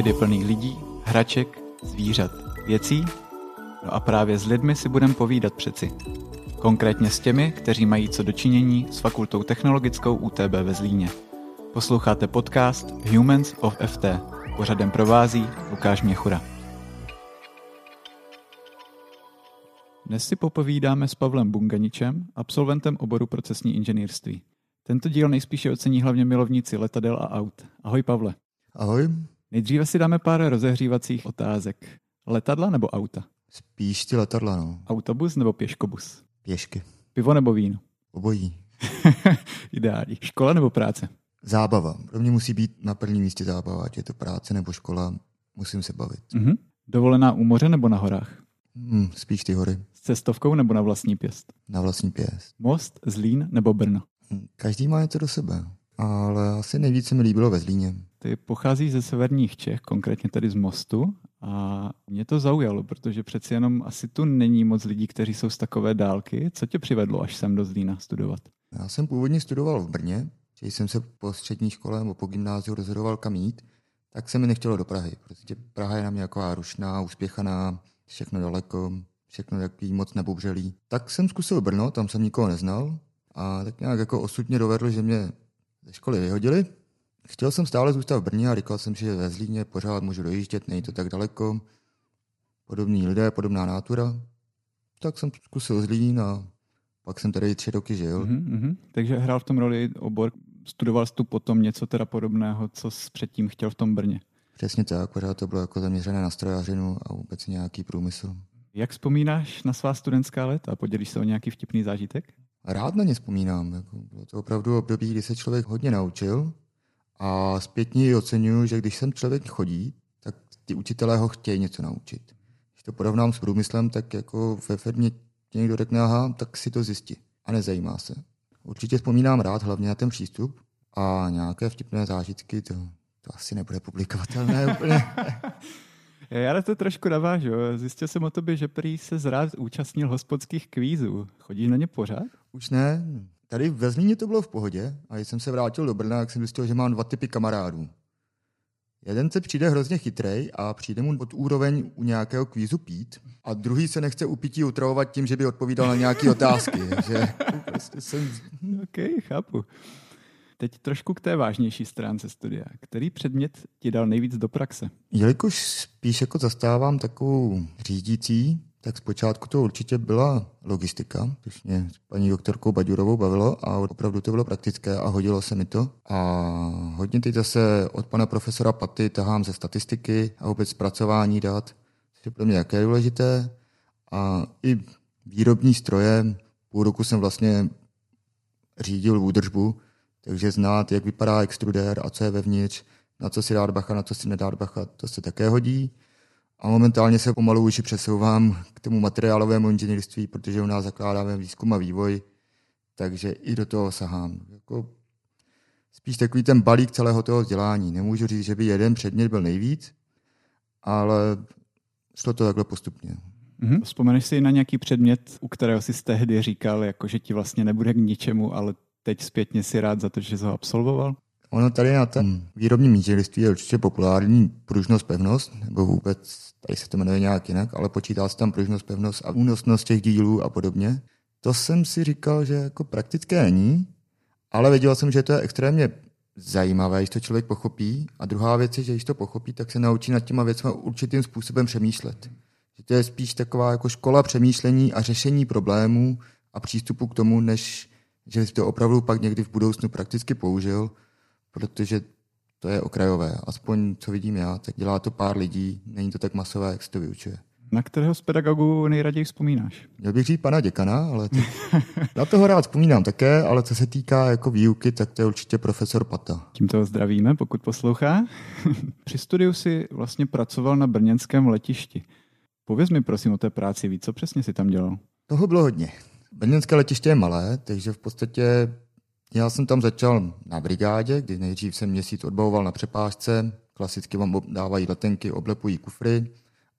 Svět je plný lidí, hraček, zvířat, věcí. No a právě s lidmi si budeme povídat přeci. Konkrétně s těmi, kteří mají co dočinění s Fakultou technologickou UTB ve Zlíně. Posloucháte podcast Humans of FT. Pořadem provází Lukáš Měchura. Dnes si popovídáme s Pavlem Bunganičem, absolventem oboru procesní inženýrství. Tento díl nejspíše ocení hlavně milovníci letadel a aut. Ahoj Pavle. Ahoj. Nejdříve si dáme pár rozehřívacích otázek. Letadla nebo auta? Spíš ty letadla, no. Autobus nebo pěškobus? Pěšky. Pivo nebo víno? Obojí. Ideální. Škola nebo práce? Zábava. Pro mě musí být na prvním místě zábava, ať je to práce nebo škola, musím se bavit. Mhm. Dovolená u moře nebo na horách? Hmm, spíš ty hory. S cestovkou nebo na vlastní pěst? Na vlastní pěst. Most, Zlín nebo Brno? Každý má něco do sebe, ale asi nejvíce mi líbilo ve Zlíně. Ty pochází ze severních Čech, konkrétně tady z Mostu. A mě to zaujalo, protože přeci jenom asi tu není moc lidí, kteří jsou z takové dálky. Co tě přivedlo až sem do Zlína studovat? Já jsem původně studoval v Brně, když jsem se po střední škole nebo po gymnáziu rozhodoval kam jít, tak se mi nechtělo do Prahy. Prostě Praha je na mě taková rušná, uspěchaná, všechno daleko, všechno takový moc nebubřelý. Tak jsem zkusil Brno, tam jsem nikoho neznal a tak nějak jako osud mě dovedl, že mě ze školy vyhodili. Chtěl jsem stále zůstat v Brně a říkal jsem si, že ve Zlíně pořád můžu dojíždět, není to tak daleko. Podobní lidé, podobná nátura. Tak jsem zkusil Zlín a pak jsem tady tři roky žil. Mhm, mhm. Takže hrál v tom roli obor. Studoval jsi tu potom něco teda podobného, co jsi předtím chtěl v tom Brně. Přesně tak, pořád to bylo jako zaměřené na strojařinu a vůbec nějaký průmysl. Jak vzpomínáš na svá studentská léta? Podělíš se o nějaký vtipný zážitek? Rád na ně vzpomínám. Jako bylo to opravdu období, kdy se člověk hodně naučil a zpětně oceňuju, že když sem člověk chodí, tak ty učitelé ho chtějí něco naučit. Když to porovnám s průmyslem, tak jako ve firmě někdo řekne, aha, tak si to zjistí a nezajímá se. Určitě vzpomínám rád hlavně na ten přístup a nějaké vtipné zážitky, to, to asi nebude publikovatelné úplně. Já na to trošku navážu. Zjistil jsem o tobě, že prý se zrád účastnil hospodských kvízů. Chodíš na ně pořád? Už ne. Tady ve Zlíně to bylo v pohodě a když jsem se vrátil do Brna, tak jsem zjistil, že mám dva typy kamarádů. Jeden se přijde hrozně chytrej a přijde mu pod úroveň u nějakého kvízu pít a druhý se nechce u pití utravovat tím, že by odpovídal na nějaké otázky. že prostě jsem... OK, chápu. Teď trošku k té vážnější stránce studia. Který předmět ti dal nejvíc do praxe? Jelikož spíš jako zastávám takovou řídící, tak zpočátku to určitě byla logistika, což mě s paní doktorkou Baďurovou bavilo a opravdu to bylo praktické a hodilo se mi to. A hodně teď zase od pana profesora Paty tahám ze statistiky a vůbec zpracování dat, což je pro mě jaké důležité. A i výrobní stroje, půl roku jsem vlastně řídil údržbu, takže znát, jak vypadá extrudér a co je vevnitř, na co si dát bacha, na co si nedát bacha, to se také hodí. A momentálně se pomalu už přesouvám k tomu materiálovému inženýrství, protože u nás zakládáme výzkum a vývoj, takže i do toho sahám. Jako spíš takový ten balík celého toho vzdělání. Nemůžu říct, že by jeden předmět byl nejvíc, ale šlo to takhle postupně. Mhm. Vzpomeneš si na nějaký předmět, u kterého jsi tehdy říkal, jako, že ti vlastně nebude k ničemu, ale teď zpětně si rád za to, že jsi ho absolvoval? Ono tady na tom výrobním inženýrství je určitě populární pružnost, pevnost, nebo vůbec, tady se to jmenuje nějak jinak, ale počítá se tam pružnost, pevnost a únosnost těch dílů a podobně. To jsem si říkal, že jako praktické není, ale věděl jsem, že to je extrémně zajímavé, když to člověk pochopí. A druhá věc je, že když to pochopí, tak se naučí nad těma věcmi určitým způsobem přemýšlet. Že to je spíš taková jako škola přemýšlení a řešení problémů a přístupu k tomu, než že to opravdu pak někdy v budoucnu prakticky použil, protože to je okrajové. Aspoň co vidím já, tak dělá to pár lidí, není to tak masové, jak se to vyučuje. Na kterého z pedagogů nejraději vzpomínáš? Měl bych říct pana děkana, ale to, na toho rád vzpomínám také, ale co se týká jako výuky, tak to je určitě profesor Pata. Tímto ho zdravíme, pokud poslouchá. Při studiu si vlastně pracoval na brněnském letišti. Pověz mi prosím o té práci víc, co přesně si tam dělal? Toho bylo hodně. Brněnské letiště je malé, takže v podstatě já jsem tam začal na brigádě, kdy nejdřív jsem měsíc odbavoval na přepážce, klasicky vám dávají letenky, oblepují kufry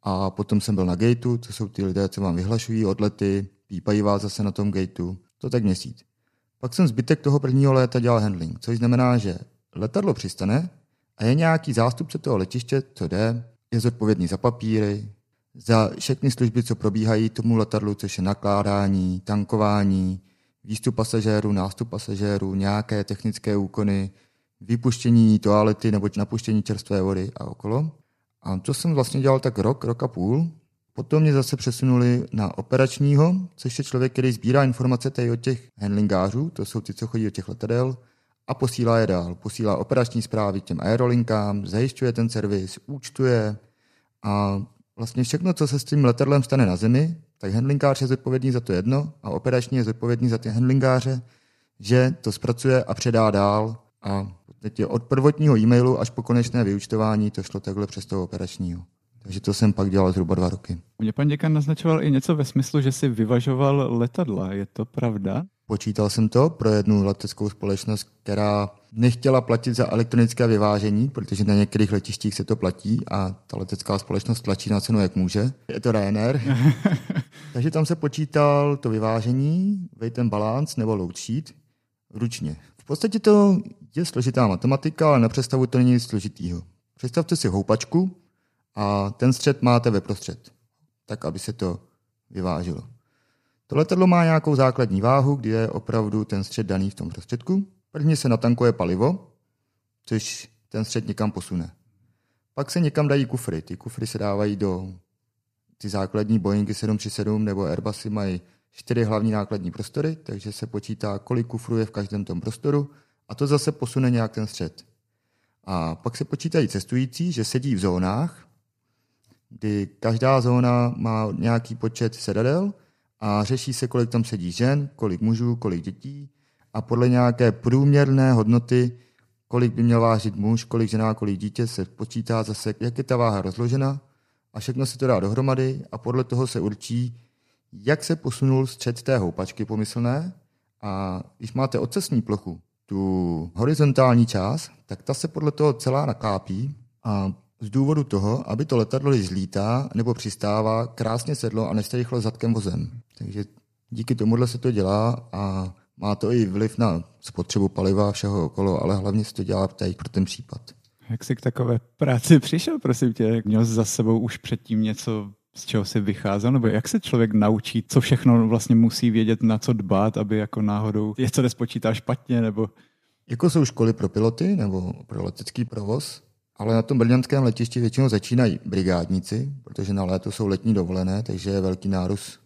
a potom jsem byl na gateu, to jsou ty lidé, co vám vyhlašují odlety, pípají vás zase na tom gateu, to tak měsíc. Pak jsem zbytek toho prvního léta dělal handling, což znamená, že letadlo přistane a je nějaký zástupce toho letiště, co jde, je zodpovědný za papíry, za všechny služby, co probíhají tomu letadlu, což je nakládání, tankování, výstup pasažérů, nástup pasažérů, nějaké technické úkony, vypuštění toalety nebo napuštění čerstvé vody a okolo. A to jsem vlastně dělal tak rok, rok a půl. Potom mě zase přesunuli na operačního, což je člověk, který sbírá informace tady od těch handlingářů, to jsou ty, co chodí od těch letadel, a posílá je dál. Posílá operační zprávy těm aerolinkám, zajišťuje ten servis, účtuje a vlastně všechno, co se s tím letadlem stane na zemi, tak handlingář je zodpovědný za to jedno a operační je zodpovědný za ty handlingáře, že to zpracuje a předá dál a teď je od prvotního e-mailu až po konečné vyučtování to šlo takhle přes toho operačního. Takže to jsem pak dělal zhruba dva roky. Mě pan děkan naznačoval i něco ve smyslu, že si vyvažoval letadla. Je to pravda? Počítal jsem to pro jednu leteckou společnost, která nechtěla platit za elektronické vyvážení, protože na některých letištích se to platí a ta letecká společnost tlačí na cenu, jak může. Je to Ryanair. Takže tam se počítal to vyvážení, and balance nebo load sheet ručně. V podstatě to je složitá matematika, ale na představu to není nic složitýho. Představte si houpačku a ten střed máte ve prostřed, tak aby se to vyvážilo. To letadlo má nějakou základní váhu, kdy je opravdu ten střed daný v tom prostředku. Prvně se natankuje palivo, což ten střed někam posune. Pak se někam dají kufry. Ty kufry se dávají do ty základní Boeingy 737 nebo Airbusy mají čtyři hlavní nákladní prostory, takže se počítá, kolik kufrů je v každém tom prostoru a to zase posune nějak ten střed. A pak se počítají cestující, že sedí v zónách, kdy každá zóna má nějaký počet sedadel a řeší se, kolik tam sedí žen, kolik mužů, kolik dětí a podle nějaké průměrné hodnoty, kolik by měl vážit muž, kolik žena, kolik dítě, se počítá zase, jak je ta váha rozložena a všechno se to dá dohromady a podle toho se určí, jak se posunul střed té houpačky pomyslné a když máte ocesní plochu, tu horizontální část, tak ta se podle toho celá naklápí a z důvodu toho, aby to letadlo, když zlítá nebo přistává, krásně sedlo a nestrychlo zadkem vozem. Takže díky tomuhle se to dělá a má to i vliv na spotřebu paliva a všeho okolo, ale hlavně se to dělá tady pro ten případ. Jak jsi k takové práci přišel, prosím tě? Měl jsi za sebou už předtím něco, z čeho jsi vycházel? Nebo jak se člověk naučí, co všechno vlastně musí vědět, na co dbát, aby jako náhodou něco nespočítá špatně? Nebo... Jako jsou školy pro piloty nebo pro letecký provoz, ale na tom brněnském letišti většinou začínají brigádníci, protože na léto jsou letní dovolené, takže je velký nárůst.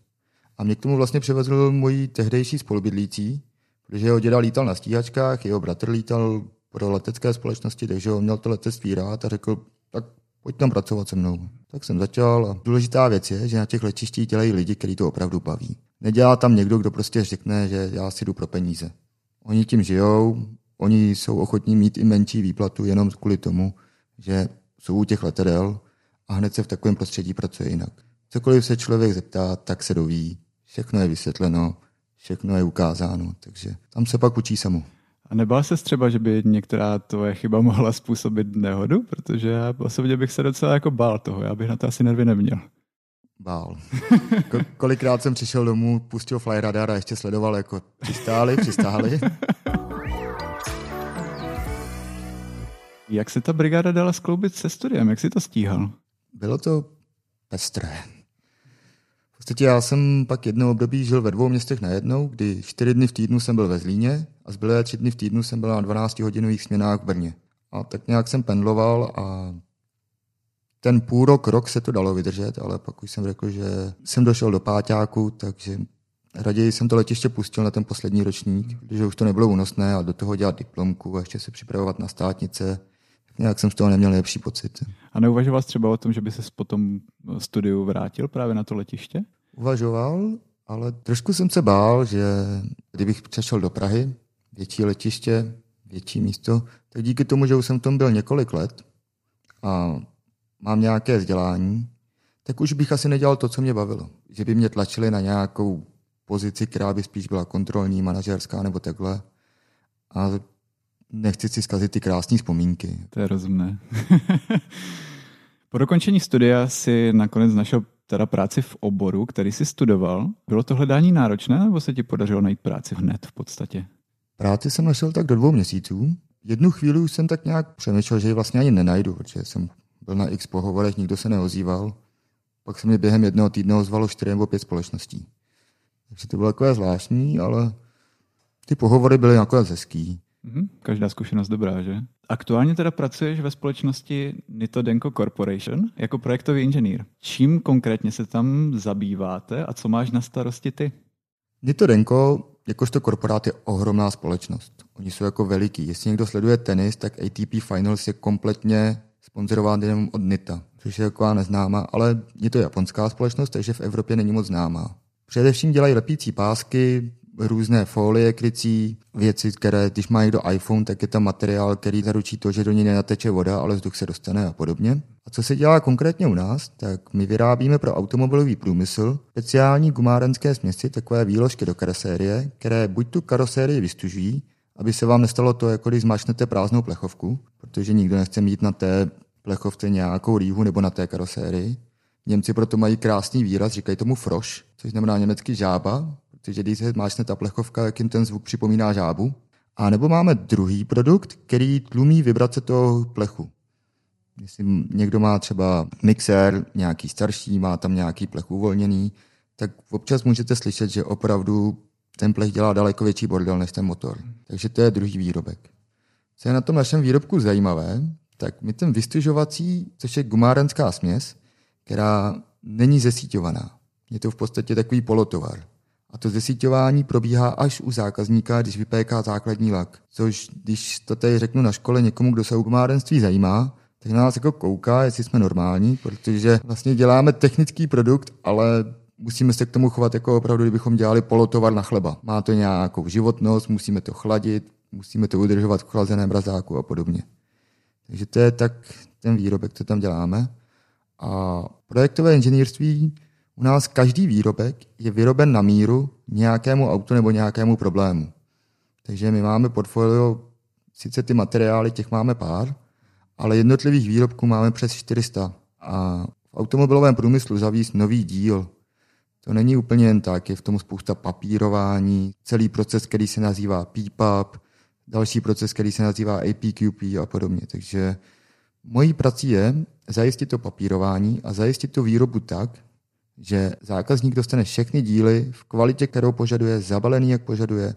A mě k tomu vlastně přivezl můj tehdejší spolubydlící, protože jeho děda lítal na stíhačkách, jeho bratr lítal pro letecké společnosti, takže on měl to letectví rád a řekl, tak pojď tam pracovat se mnou. Tak jsem začal a důležitá věc je, že na těch letištích dělají lidi, kteří to opravdu baví. Nedělá tam někdo, kdo prostě řekne, že já si jdu pro peníze. Oni tím žijou, oni jsou ochotní mít i menší výplatu jenom kvůli tomu, že jsou u těch letadel a hned se v takovém prostředí pracuje jinak. Cokoliv se člověk zeptá, tak se doví. Všechno je vysvětleno, všechno je ukázáno, takže tam se pak učí samo. A nebál se třeba, že by některá tvoje chyba mohla způsobit nehodu? Protože já osobně bych se docela jako bál toho, já bych na to asi nervy neměl. Bál. Ko- kolikrát jsem přišel domů, pustil flyradar a ještě sledoval, jako přistáli, přistáli. Jak se ta brigáda dala skloubit se studiem? Jak si to stíhal? Bylo to pestré. V podstatě já jsem pak jedno období žil ve dvou městech najednou, kdy čtyři dny v týdnu jsem byl ve Zlíně a zbylé tři dny v týdnu jsem byl na 12-hodinových směnách v Brně. A tak nějak jsem pendloval a ten půl rok, rok se to dalo vydržet, ale pak už jsem řekl, že jsem došel do páťáku, takže raději jsem to letiště pustil na ten poslední ročník, protože už to nebylo únosné a do toho dělat diplomku a ještě se připravovat na státnice nějak jsem z toho neměl lepší pocit. A neuvažoval jsi třeba o tom, že by se potom studiu vrátil právě na to letiště? Uvažoval, ale trošku jsem se bál, že kdybych přešel do Prahy, větší letiště, větší místo, tak díky tomu, že už jsem v tom byl několik let a mám nějaké vzdělání, tak už bych asi nedělal to, co mě bavilo. Že by mě tlačili na nějakou pozici, která by spíš byla kontrolní, manažerská nebo takhle. A nechci si zkazit ty krásné vzpomínky. To je rozumné. po dokončení studia si nakonec našel teda práci v oboru, který si studoval. Bylo to hledání náročné, nebo se ti podařilo najít práci hned v podstatě? Práci jsem našel tak do dvou měsíců. jednu chvíli už jsem tak nějak přemýšlel, že ji vlastně ani nenajdu, protože jsem byl na x pohovorech, nikdo se neozýval. Pak se mi během jednoho týdne ozvalo čtyři nebo pět společností. Takže to bylo takové zvláštní, ale ty pohovory byly nakonec hezký. Mm-hmm. Každá zkušenost dobrá, že? Aktuálně teda pracuješ ve společnosti Nito Denko Corporation jako projektový inženýr. Čím konkrétně se tam zabýváte a co máš na starosti ty? Nito Denko, jakožto korporát, je ohromná společnost. Oni jsou jako veliký. Jestli někdo sleduje tenis, tak ATP Finals je kompletně sponzorován jenom od Nita, což je taková neznámá, ale je to japonská společnost, takže v Evropě není moc známá. Především dělají lepící pásky, různé folie krycí, věci, které, když má někdo iPhone, tak je tam materiál, který zaručí to, že do něj nenateče voda, ale vzduch se dostane a podobně. A co se dělá konkrétně u nás, tak my vyrábíme pro automobilový průmysl speciální gumárenské směsi, takové výložky do karosérie, které buď tu karosérii vystužují, aby se vám nestalo to, jako když zmačnete prázdnou plechovku, protože nikdo nechce mít na té plechovce nějakou rýhu nebo na té karosérii. Němci proto mají krásný výraz, říkají tomu froš, což znamená německý žába, protože když se máčne ta plechovka, jak jim ten zvuk připomíná žábu. A nebo máme druhý produkt, který tlumí vibrace toho plechu. Jestli někdo má třeba mixér, nějaký starší, má tam nějaký plech uvolněný, tak občas můžete slyšet, že opravdu ten plech dělá daleko větší bordel než ten motor. Takže to je druhý výrobek. Co je na tom našem výrobku zajímavé, tak my ten vystužovací, což je gumárenská směs, která není zesíťovaná. Je to v podstatě takový polotovar. A to zesíťování probíhá až u zákazníka, když vypéká základní lak. Což, když to tady řeknu na škole někomu, kdo se o gumárenství zajímá, tak na nás jako kouká, jestli jsme normální, protože vlastně děláme technický produkt, ale musíme se k tomu chovat jako opravdu, kdybychom dělali polotovar na chleba. Má to nějakou životnost, musíme to chladit, musíme to udržovat v chlazeném mrazáku a podobně. Takže to je tak ten výrobek, co tam děláme. A projektové inženýrství u nás každý výrobek je vyroben na míru nějakému autu nebo nějakému problému. Takže my máme portfolio, sice ty materiály, těch máme pár, ale jednotlivých výrobků máme přes 400. A v automobilovém průmyslu zavíst nový díl, to není úplně jen tak, je v tom spousta papírování, celý proces, který se nazývá PPAP, další proces, který se nazývá APQP a podobně. Takže mojí prací je zajistit to papírování a zajistit tu výrobu tak, že zákazník dostane všechny díly v kvalitě, kterou požaduje, zabalený, jak požaduje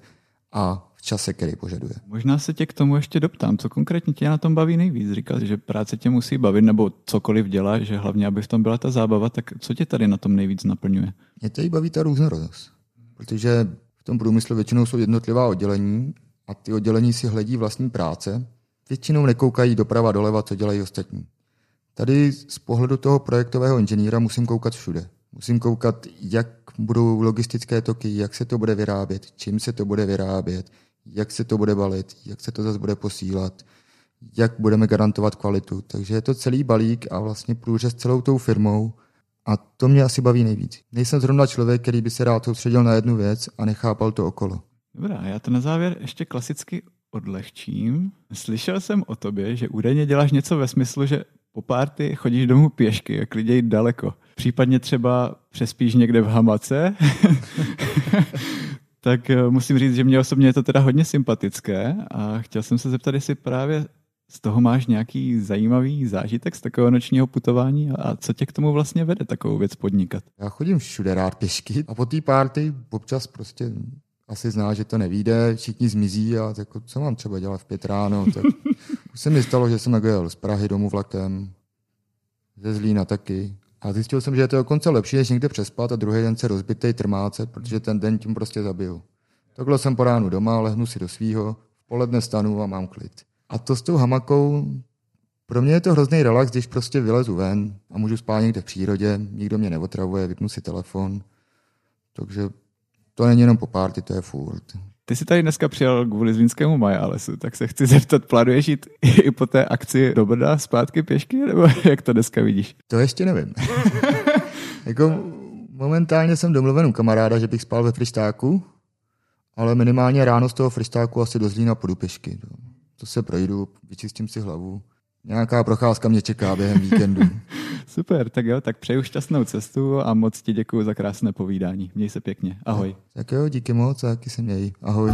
a v čase, který požaduje. Možná se tě k tomu ještě doptám, co konkrétně tě na tom baví nejvíc. Říkal, že práce tě musí bavit, nebo cokoliv děláš, že hlavně, aby v tom byla ta zábava, tak co tě tady na tom nejvíc naplňuje? Mě tady baví ta různorodost, protože v tom průmyslu většinou jsou jednotlivá oddělení a ty oddělení si hledí vlastní práce. Většinou nekoukají doprava doleva, co dělají ostatní. Tady z pohledu toho projektového inženýra musím koukat všude. Musím koukat, jak budou logistické toky, jak se to bude vyrábět, čím se to bude vyrábět, jak se to bude balit, jak se to zase bude posílat, jak budeme garantovat kvalitu. Takže je to celý balík a vlastně průřez celou tou firmou a to mě asi baví nejvíc. Nejsem zrovna člověk, který by se rád soustředil na jednu věc a nechápal to okolo. Dobrá, já to na závěr ještě klasicky odlehčím. Slyšel jsem o tobě, že údajně děláš něco ve smyslu, že po párty chodíš domů pěšky, jak lidi daleko. Případně třeba přespíš někde v hamace. tak eh, musím říct, že mě osobně je to teda hodně sympatické a chtěl jsem se zeptat, jestli právě z toho máš nějaký zajímavý zážitek z takového nočního putování a co tě k tomu vlastně vede takovou věc podnikat? Já chodím všude rád pěšky a po té párty občas prostě asi zná, že to nevíde, všichni zmizí a jako, co mám třeba dělat v pět ráno, tak už se mi stalo, že jsem jel z Prahy domů vlakem, ze Zlína taky. A zjistil jsem, že je to dokonce lepší, než někde přespat a druhý den se rozbitej trmácet, protože ten den tím prostě zabiju. Takhle jsem po ránu doma, lehnu si do svýho, v poledne stanu a mám klid. A to s tou hamakou, pro mě je to hrozný relax, když prostě vylezu ven a můžu spát někde v přírodě, nikdo mě neotravuje, vypnu si telefon. Takže to není jenom po párty, to je furt. Ty jsi tady dneska přijel kvůli Zlínskému Majalesu, tak se chci zeptat, plánuješ jít i po té akci do Brda zpátky pěšky, nebo jak to dneska vidíš? To ještě nevím. jako momentálně jsem domluven u kamaráda, že bych spal ve fristáku, ale minimálně ráno z toho fristáku asi do Zlína půjdu pěšky. To se projdu, vyčistím si hlavu. Nějaká procházka mě čeká během víkendu. Super, tak jo, tak přeju šťastnou cestu a moc ti děkuji za krásné povídání. Měj se pěkně. Ahoj. Tak jo, díky moc a taky se měj. Ahoj.